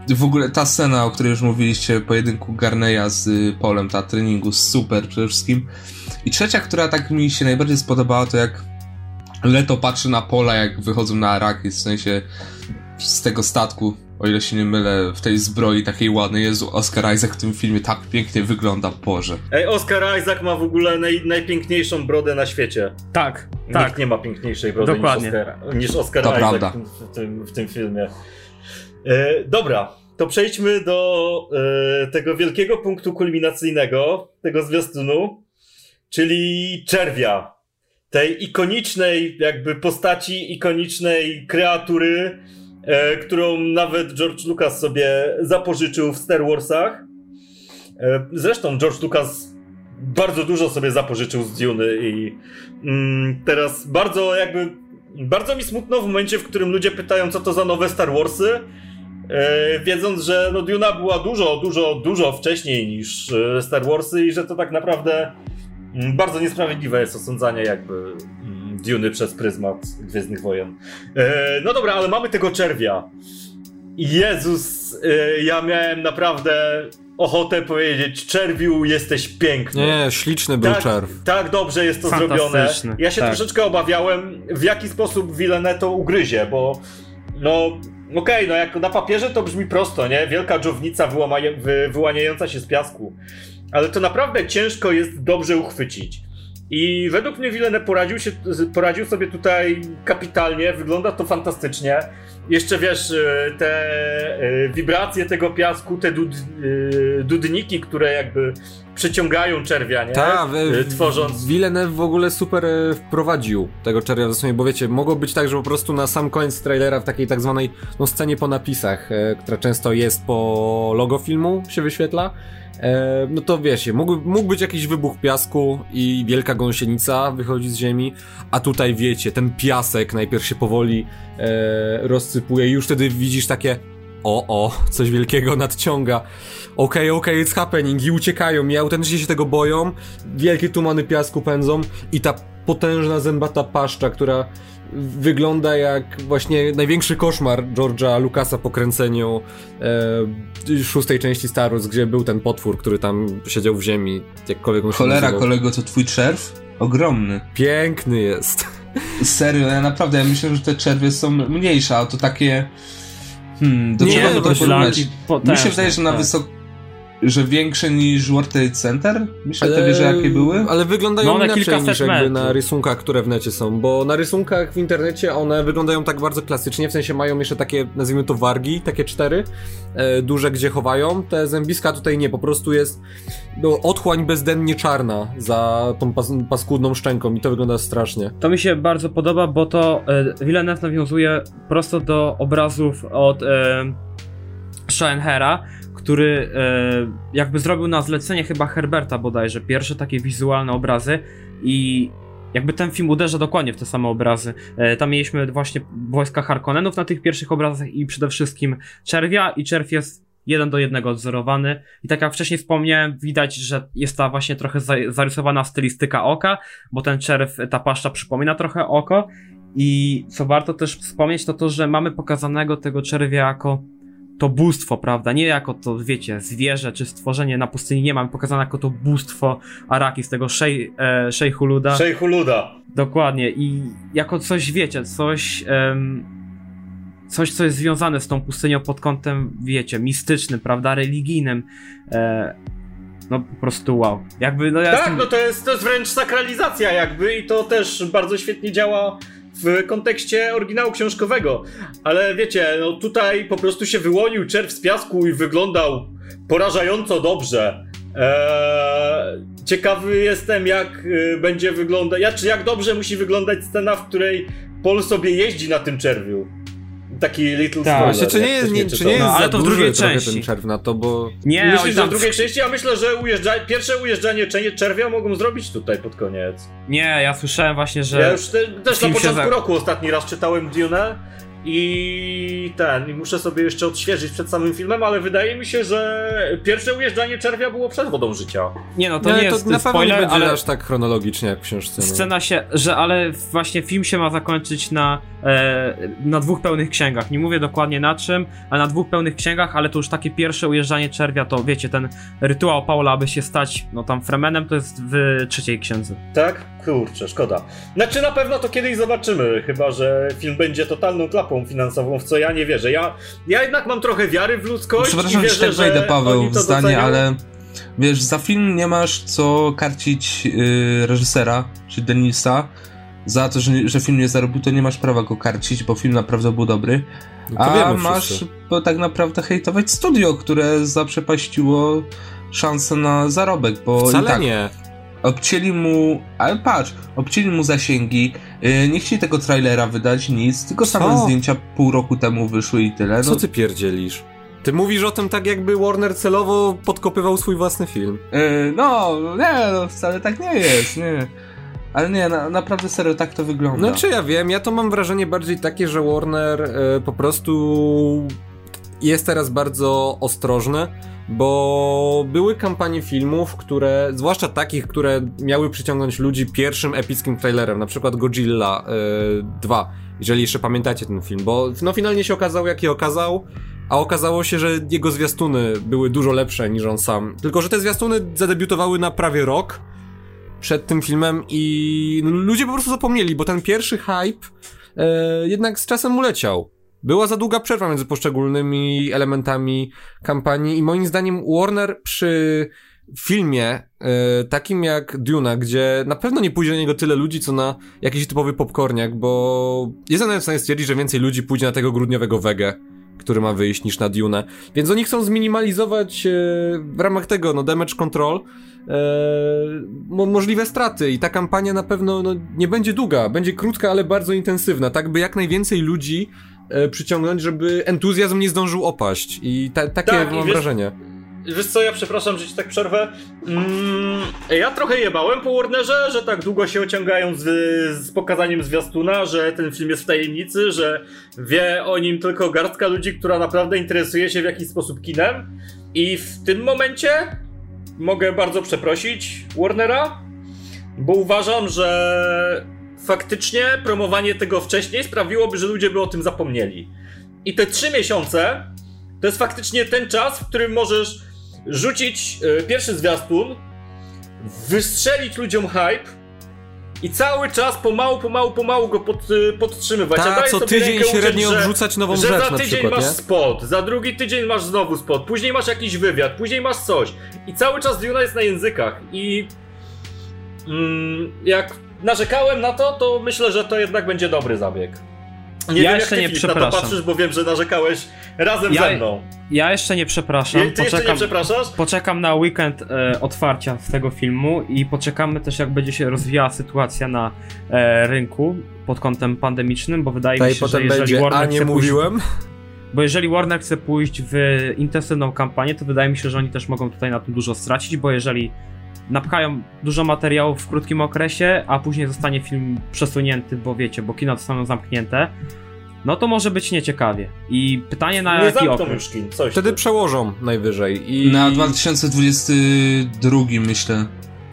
W ogóle ta scena, o której już mówiliście, pojedynku Garneya z Polem, ta treningu, super przede wszystkim. I trzecia, która tak mi się najbardziej spodobała, to jak Leto patrzy na Pola, jak wychodzą na Arrakis, w sensie z tego statku, o ile się nie mylę, w tej zbroi takiej ładnej. Jezu, Oscar Isaac w tym filmie tak pięknie wygląda, Boże. Ej, Oscar Isaac ma w ogóle naj, najpiękniejszą brodę na świecie. Tak, Nikt tak. nie ma piękniejszej brody Dokładnie. niż Oscar, niż Oscar To Isaac prawda. W, tym, w, tym, w tym filmie. E, dobra, to przejdźmy do e, tego wielkiego punktu kulminacyjnego tego zwiastunu, czyli czerwia. Tej ikonicznej jakby postaci, ikonicznej kreatury, e, którą nawet George Lucas sobie zapożyczył w Star Warsach. E, zresztą George Lucas bardzo dużo sobie zapożyczył z Duny i mm, teraz bardzo jakby bardzo mi smutno w momencie, w którym ludzie pytają, co to za nowe Star Warsy, e, wiedząc, że no Duna była dużo, dużo, dużo wcześniej niż e, Star Warsy i że to tak naprawdę mm, bardzo niesprawiedliwe jest osądzanie jakby mm, Duny przez pryzmat Gwiezdnych Wojen. E, no dobra, ale mamy tego czerwia. Jezus, e, ja miałem naprawdę ochotę powiedzieć, czerwiu, jesteś piękny. Nie, śliczny był tak, czerw. tak dobrze jest to Fantastyczny, zrobione. Ja się tak. troszeczkę obawiałem, w jaki sposób Villeneuve to ugryzie, bo no okej, no jak na papierze to brzmi prosto, nie? Wielka dżownica wyłamaje, wy, wyłaniająca się z piasku. Ale to naprawdę ciężko jest dobrze uchwycić. I według mnie Villeneuve poradził, się, poradził sobie tutaj kapitalnie, wygląda to fantastycznie. Jeszcze wiesz, e, te e, wibracje tego piasku, te dud, e, dudniki, które jakby przyciągają czerwia, nie? Tak, tworząc. Villeneuve w ogóle super e, wprowadził tego czerwia w sumie, bo wiecie, mogło być tak, że po prostu na sam koniec trailera w takiej tak zwanej no, scenie po napisach, e, która często jest po logo filmu, się wyświetla, e, no to wiecie, mógł, mógł być jakiś wybuch piasku i wielka gąsienica wychodzi z ziemi, a tutaj wiecie, ten piasek najpierw się powoli e, rozsypuje i już wtedy widzisz takie o, o, coś wielkiego nadciąga. Okej, okej, it's happening i uciekają i autentycznie się tego boją. Wielkie tumany piasku pędzą i ta potężna zębata paszcza, która wygląda jak właśnie największy koszmar George'a Lucasa po kręceniu e, szóstej części Star Wars, gdzie był ten potwór, który tam siedział w ziemi, jakkolwiek on Cholera, nazywał. kolego, to twój czerw? Ogromny. Piękny jest. Serio, ja naprawdę, ja myślę, że te czerwie są mniejsze, a to takie... Hmm, do Nie, czego by to porównać? Mi się wydaje, że na tak. wysok... że większe niż World Trade Center? Myślę, te wieże jakie były? Ale wyglądają No inaczej kilkaset niż jakby na rysunkach, które w necie są, bo na rysunkach w internecie one wyglądają tak bardzo klasycznie, w sensie mają jeszcze takie, nazwijmy to wargi, takie cztery, e, duże, gdzie chowają. Te zębiska tutaj nie, po prostu jest no, otchłań bezdennie czarna za tą pas paskudną szczęką i to wygląda strasznie. To mi się bardzo podoba, bo to e, Villeneuve nawiązuje prosto do obrazów od e, Schoenhera, który e, jakby zrobił na zlecenie chyba Herberta bodajże. Pierwsze takie wizualne obrazy i jakby ten film uderza dokładnie w te same obrazy. E, tam mieliśmy właśnie wojska Harkonnenów na tych pierwszych obrazach i przede wszystkim czerwia i czerw jest jeden do jednego odzorowany. I tak jak wcześniej wspomniałem, widać, że jest ta właśnie trochę za- zarysowana stylistyka oka, bo ten czerw, ta paszcza przypomina trochę oko. I co warto też wspomnieć, to to, że mamy pokazanego tego czerwia jako to bóstwo, prawda? Nie jako to, wiecie, zwierzę czy stworzenie na pustyni, nie mamy pokazane jako to bóstwo Araki z tego szej, e, Szejhu Luda. Szejchu Luda. Dokładnie i jako coś, wiecie, coś... em, Coś, co jest związane z tą pustynią pod kątem, wiecie, mistycznym, prawda, religijnym. E, no po prostu wow. Jakby, no ja Tak, jestem... no to jest, to jest wręcz sakralizacja jakby i to też bardzo świetnie działa w kontekście oryginału książkowego. Ale wiecie, no tutaj po prostu się wyłonił czerw z piasku i wyglądał porażająco dobrze. Eee, ciekawy jestem, jak y, będzie wyglądać, jak, czy jak dobrze musi wyglądać scena, w której Paul sobie jeździ na tym czerwiu. Taki little Tak. spoiler, Właśnie, czy nie, jest, nie, czy nie jest No, ale za to w drugiej części. ten czerw na to, bo... Nie, Myślisz, oj, że tam- w drugiej części? Ja myślę, że ujeżdża... pierwsze ujeżdżanie cze- czerwia mogą zrobić tutaj pod koniec. Nie, ja słyszałem właśnie, że... Ja już te, też na początku roku ostatni raz czytałem Dune i ten, i muszę sobie jeszcze odświeżyć przed samym filmem, ale wydaje mi się, że pierwsze ujeżdżanie czerwia było przed wodą życia. Nie no, to No, nie jest na pewno spoiler, nie będzie ale aż tak chronologicznie jak w książce. No. scena się, że ale właśnie film się ma zakończyć na, e, na dwóch pełnych księgach. Nie mówię dokładnie na czym, ale na dwóch pełnych księgach, ale to już takie pierwsze ujeżdżanie czerwia, to wiecie, ten rytuał Paula, aby się stać, no tam fremenem, to jest w trzeciej księdze. Tak? Kurczę, szkoda. Znaczy na pewno to kiedyś zobaczymy, chyba że film będzie totalną klapą finansową, w co ja nie wierzę. Ja, ja jednak mam trochę wiary w ludzkość Przepraszam, i że tak wejdę, Paweł, w zdanie, docenią. ale wiesz, za film nie masz co karcić yy, reżysera, czy Denisa, za to, że, że film nie zarobił, to nie masz prawa go karcić, bo film naprawdę był dobry. No to A masz wszyscy. bo tak naprawdę hejtować studio, które zaprzepaściło szansę na zarobek, bo i Wcale tak nie. Obcięli mu, ale patrz, obcięli mu zasięgi, yy, nie chcieli tego trailera wydać, nic, tylko same Co? zdjęcia pół roku temu wyszły i tyle. Co No, ty pierdzielisz? Ty mówisz o tym tak, jakby Warner celowo podkopywał swój własny film. Yy, no, nie, no, wcale tak nie jest, nie. Ale nie, na, naprawdę serio tak to wygląda. No czy ja wiem, ja to mam wrażenie bardziej takie, że Warner e, po prostu jest teraz bardzo ostrożny, bo były kampanie filmów, które, zwłaszcza takich, które miały przyciągnąć ludzi pierwszym epickim trailerem, na przykład Godzilla e, 2, jeżeli jeszcze pamiętacie ten film, bo no finalnie się okazał jaki okazał, a okazało się, że jego zwiastuny były dużo lepsze niż on sam. Tylko, że te zwiastuny zadebiutowały na prawie rok przed tym filmem i no, ludzie po prostu zapomnieli, bo ten pierwszy hype e, jednak z czasem uleciał. Była za długa przerwa między poszczególnymi elementami kampanii i moim zdaniem Warner przy filmie e, takim jak Duna, gdzie na pewno nie pójdzie na niego tyle ludzi, co na jakiś typowy popcorniak, bo nawet w stanie stwierdzić, że więcej ludzi pójdzie na tego grudniowego wege, który ma wyjść, niż na Dune. Więc oni chcą zminimalizować e, w ramach tego, no, damage control, e, mo możliwe straty i ta kampania na pewno no, nie będzie długa, będzie krótka, ale bardzo intensywna, tak by jak najwięcej ludzi przyciągnąć, żeby entuzjazm nie zdążył opaść i ta, takie Tak, mam wiesz- wrażenie. Wiesz co, ja przepraszam, że ci tak przerwę. Mm, ja trochę jebałem po Warnerze, że tak długo się ociągają z, z pokazaniem zwiastuna, że ten film jest w tajemnicy, że wie o nim tylko garstka ludzi, która naprawdę interesuje się w jakiś sposób kinem. I w tym momencie mogę bardzo przeprosić Warnera, bo uważam, że faktycznie promowanie tego wcześniej sprawiłoby, że ludzie by o tym zapomnieli. I te trzy miesiące to jest faktycznie ten czas, w którym możesz rzucić e, pierwszy zwiastun, wystrzelić ludziom hype i cały czas pomału, pomału, pomału go pod, e, podtrzymywać. Ta, co tydzień średnio że- wrzucać nową że rzecz za na tydzień przykład, masz nie? spot, za drugi tydzień masz znowu spot, później masz jakiś wywiad, później masz coś. I cały czas Duna jest na językach. I mm, jak narzekałem na to, to myślę, że to jednak będzie dobry zabieg. Nie Ja wiem, jeszcze jak ty nie Filip, na to przepraszam. patrzysz, bo wiem, że narzekałeś razem Ja- ze mną. Ja jeszcze nie przepraszam. Je, ty jeszcze nie poczekam, przepraszasz? poczekam na weekend e, otwarcia z tego filmu i poczekamy też, jak będzie się rozwijała sytuacja na e, rynku pod kątem pandemicznym, bo wydaje Ta mi się, że jeżeli będzie, Warner a nie chce pójść mówiłem. Bo jeżeli Warner chce pójść w intensywną kampanię, to wydaje mi się, że oni też mogą tutaj na tym dużo stracić, bo jeżeli napchają dużo materiałów w krótkim okresie, a później zostanie film przesunięty, bo wiecie, bo kina zostaną zamknięte, no to może być nieciekawie. I pytanie na Nie jaki okres? już kin, coś. Wtedy przełożą najwyżej i... Na 2022 myślę.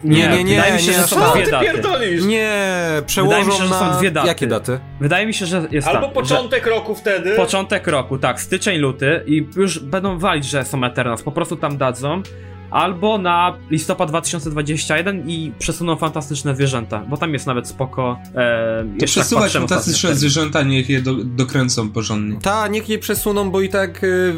Nie, nie, nie, wydaje mi się, nie, że są dwie ty daty. pierdolisz? Nie, Wydaje przełożą mi się, że są na... dwie daty. Jakie daty? Wydaje mi się, że jest Albo początek roku wtedy. że początek roku, tak, styczeń, luty i już będą walić, że są Eternals, po prostu tam dadzą. Albo na listopad 2021 i przesuną fantastyczne zwierzęta, bo tam jest nawet spoko. E, To tak przesuwać patrzyłem fantastyczne zwierzęta, niech je do, dokręcą porządnie. Ta, niech je przesuną, bo i tak y,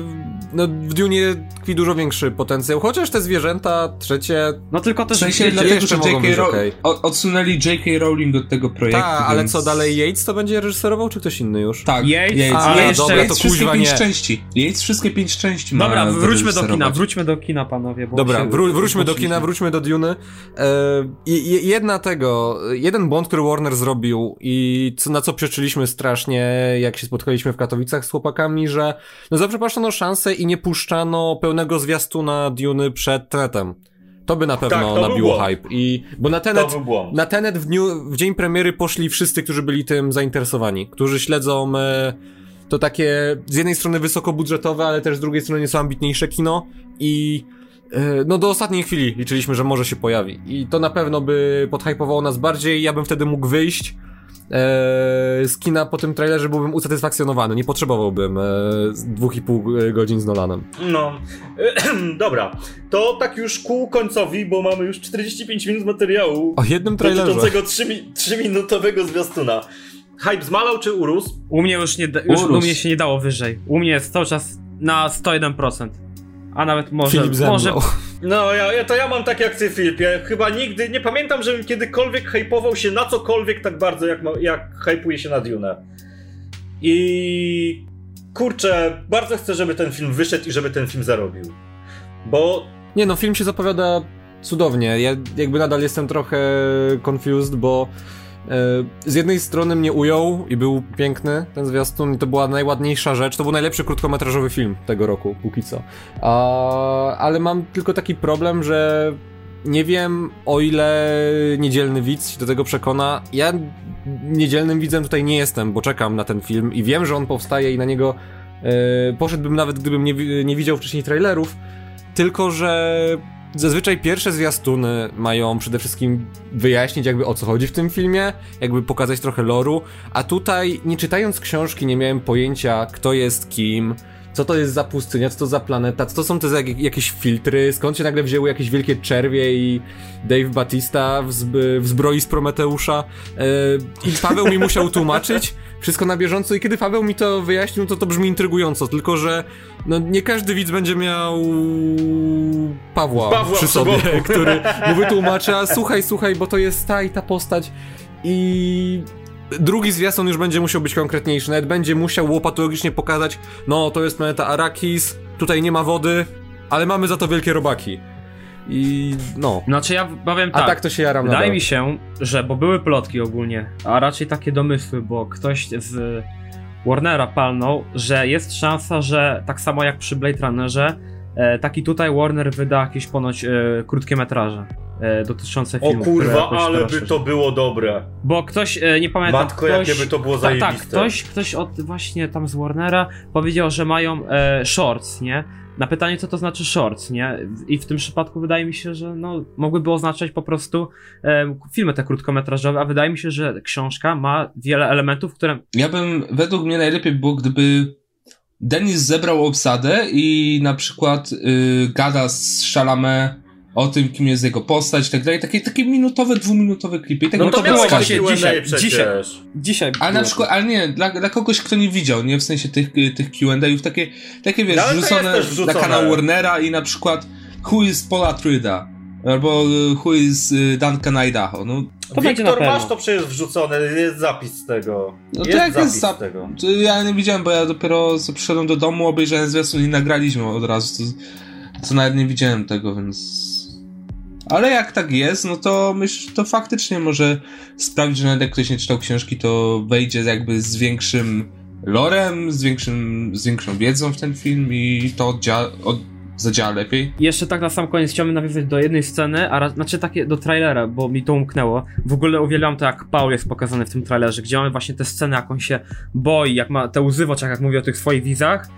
no, w Dune tkwi dużo większy potencjał. Chociaż te zwierzęta trzecie... No tylko W też sensie wiecie, dlatego, jeszcze że mogą J.K. być Row- okej. o- odsunęli J.K. Rowling od tego projektu. Ta, ale więc... co dalej, Yates to będzie reżyserował, czy ktoś inny już? Tak, Yates, Yates, ale Yates, jeszcze- Yates to wszystkie kuźwa pięć nie. części. Yates wszystkie pięć części ma Dobra, wróćmy do kina, wróćmy do kina, panowie. Bo Dobra, wró- wróćmy do kina, wróćmy do Duny. E, jedna tego, jeden błąd, który Warner zrobił i co, na co przeczyliśmy strasznie, jak się spotkaliśmy w Katowicach z chłopakami, że no zaprzepaszczono szansę i nie puszczano pełnego zwiastuna Duny przed Tenetem. To by na pewno Tak, to był nabiło hype. I, bo na Tenet, na Tenet w, dniu, w dzień premiery poszli wszyscy, którzy byli tym zainteresowani, którzy śledzą e, to takie z jednej strony wysokobudżetowe, ale też z drugiej strony nieco ambitniejsze kino i no do ostatniej chwili liczyliśmy, że może się pojawi i to na pewno by podhypowało nas bardziej, ja bym wtedy mógł wyjść e, z kina po tym trailerze, byłbym usatysfakcjonowany, nie potrzebowałbym e, dwóch i pół godzin z Nolanem. No, dobra. To tak już ku końcowi, bo mamy już 45 minut materiału O jednym trailerze. dotyczącego 3-minutowego zwiastuna. Hype zmalał czy urósł? U mnie już, nie, już Urósł. u mnie się nie dało wyżej. U mnie jest cały czas na 101%. A nawet może, Filip może No, ja, ja, to ja mam tak jak ty, Filip. Ja chyba nigdy, nie pamiętam, żebym kiedykolwiek hypował się na cokolwiek tak bardzo, jak, jak hypuje się na Dune. I kurczę, bardzo chcę, żeby ten film wyszedł i żeby ten film zarobił. Bo Nie no, film się zapowiada cudownie. Ja jakby nadal jestem trochę confused, bo z jednej strony mnie ujął i był piękny ten zwiastun i to była najładniejsza rzecz. To był najlepszy krótkometrażowy film tego roku, póki co. A, ale mam tylko taki problem, że nie wiem o ile niedzielny widz się do tego przekona. Ja niedzielnym widzem tutaj nie jestem, bo czekam na ten film i wiem, że on powstaje i na niego e, poszedłbym nawet gdybym nie, nie widział wcześniej trailerów. Tylko, że zazwyczaj pierwsze zwiastuny mają przede wszystkim wyjaśnić jakby o co chodzi w tym filmie, jakby pokazać trochę loru, a tutaj nie czytając książki nie miałem pojęcia kto jest kim, co to jest za pustynia, co to za planeta, co to są te jakieś filtry, skąd się nagle wzięły jakieś wielkie czerwie i Dave Batista w, zb- w zbroi z Prometeusza. Yy, i Paweł mi musiał tłumaczyć wszystko na bieżąco i kiedy Paweł mi to wyjaśnił, to to brzmi intrygująco, tylko że no nie każdy widz będzie miał Pawła, Pawła przy sobie, który mu wytłumacza, słuchaj, słuchaj, bo to jest ta i ta postać i drugi zwiastun już będzie musiał być konkretniejszy, nawet będzie musiał łopatologicznie pokazać, no to jest planeta Arrakis, tutaj nie ma wody, ale mamy za to wielkie robaki. I no. Znaczy ja powiem A tak. tak, to się jaram Wydaje nadal. mi się, że, bo były plotki ogólnie, a raczej takie domysły, bo ktoś z Warnera palnął, że jest szansa, że tak samo jak przy Blade Runnerze, e, taki tutaj Warner wyda jakieś ponoć e, krótkie metraże e, dotyczące o filmu. które kurwa, ale by to było dobre. Bo ktoś, e, nie pamiętam, Matko, ktoś... jakie by to było tak, tak, zajebiste. ktoś, ktoś od właśnie tam z Warnera powiedział, że mają e, shorts, nie? Na pytanie, co to znaczy shorts, nie? I w tym przypadku wydaje mi się, że no, mogłyby oznaczać po prostu e, filmy te krótkometrażowe, a wydaje mi się, że książka ma wiele elementów, które... Ja bym, według mnie najlepiej było, gdyby Denis zebrał obsadę i na przykład y, gada z Chalamet o tym, kim jest jego postać i tak dalej. Takie, takie minutowe, dwuminutowe klipy. I tak No to pokazać. właśnie dzisiaj- dzisiaj. Dzisiaj Ale na było przykład, ale nie, dla, dla kogoś, kto nie widział, nie w sensie tych, tych Q&A'ów, takie, takie wiesz, No, wrzucone, też wrzucone. na kanał Warnera i na przykład Who is Paula Tryda? Albo Who is y, Duncan Idaho? No, To Wiktor, masz to przecież wrzucone, jest zapis tego. No to jest jak zapis jest zap- tego. to ja nie widziałem, bo ja dopiero przyszedłem do domu, obejrzałem zwiastun i nagraliśmy od razu, to, to nawet nie widziałem tego, więc... Ale jak tak jest, no to myślę, to faktycznie może sprawić, że nawet jak ktoś nie czytał książki, to wejdzie jakby z większym lorem, z, większym, z większą wiedzą w ten film i to oddzia- od, zadziała lepiej. Jeszcze tak na sam koniec chciałbym nawiązać do jednej sceny, a ra- znaczy takie do trailera, bo mi to umknęło. W ogóle uwielbiam to, jak Paul jest pokazany w tym trailerze, gdzie mamy właśnie tę scenę, jak on się boi, jak ma te łzy w oczach, jak mówi o tych swoich wizach,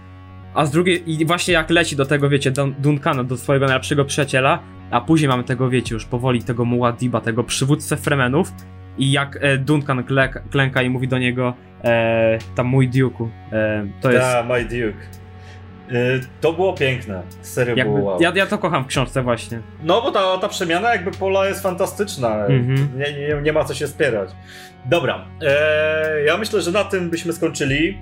a z drugiej, i właśnie jak leci do tego, wiecie, Dun- Duncana, do swojego najlepszego przyjaciela, a później mamy tego, wiecie, już powoli tego Muadiba, tego przywódcę Fremenów, i jak e, Duncan klek- klęka i mówi do niego, e, tam mój Duke'u, e, to jest... Da, my Duke. Y, to było piękne. Serio Jakby, było wow. ja, ja to kocham w książce właśnie. No bo ta, ta przemiana jakby pola jest fantastyczna. Mhm. Nie, nie, nie ma co się spierać. Dobra, e, ja myślę, że na tym byśmy skończyli.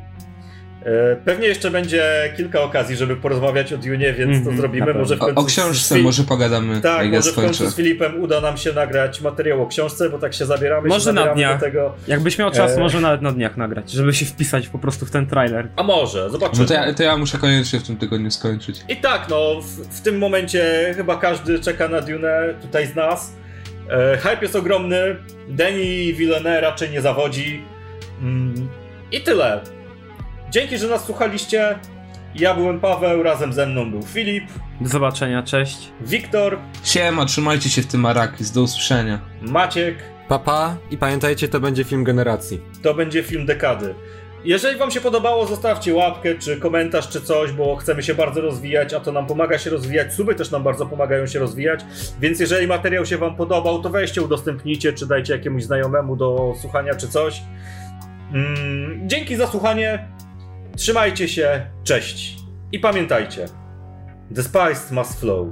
E, pewnie jeszcze będzie kilka okazji, żeby porozmawiać o Dune, więc Mhm, to na zrobimy. pewno. Może w O, końcu o książce z, Fil- może pogadamy, Tak, może w końcu z Filipem uda nam się nagrać materiał o książce, bo tak się zabieramy. Może się na dniach. do tego. Jakbyś miał czas, E. może nawet na dniach nagrać, żeby się wpisać po prostu w ten trailer. A może, zobaczymy. No to ja, to ja muszę koniecznie w tym tygodniu skończyć. I tak, no, w, w tym momencie chyba każdy czeka na Dune tutaj z nas. E, hype jest ogromny. Denis Villeneuve raczej nie zawodzi. Mm, I tyle. Dzięki, że nas słuchaliście. Ja byłem Paweł, razem ze mną był Filip, Do zobaczenia, cześć. Wiktor, Siema, trzymajcie się w tym Arakis, do usłyszenia. Maciek. Papa i pamiętajcie, to będzie film generacji. To będzie film dekady. Jeżeli wam się podobało, zostawcie łapkę, czy komentarz, czy coś, bo chcemy się bardzo rozwijać, a to nam pomaga się rozwijać. Suby też nam bardzo pomagają się rozwijać, więc jeżeli materiał się wam podobał, to weźcie, udostępnijcie, czy dajcie jakiemuś znajomemu do słuchania, czy coś. Mm, dzięki za słuchanie. Trzymajcie się, cześć. I pamiętajcie, the spice must flow.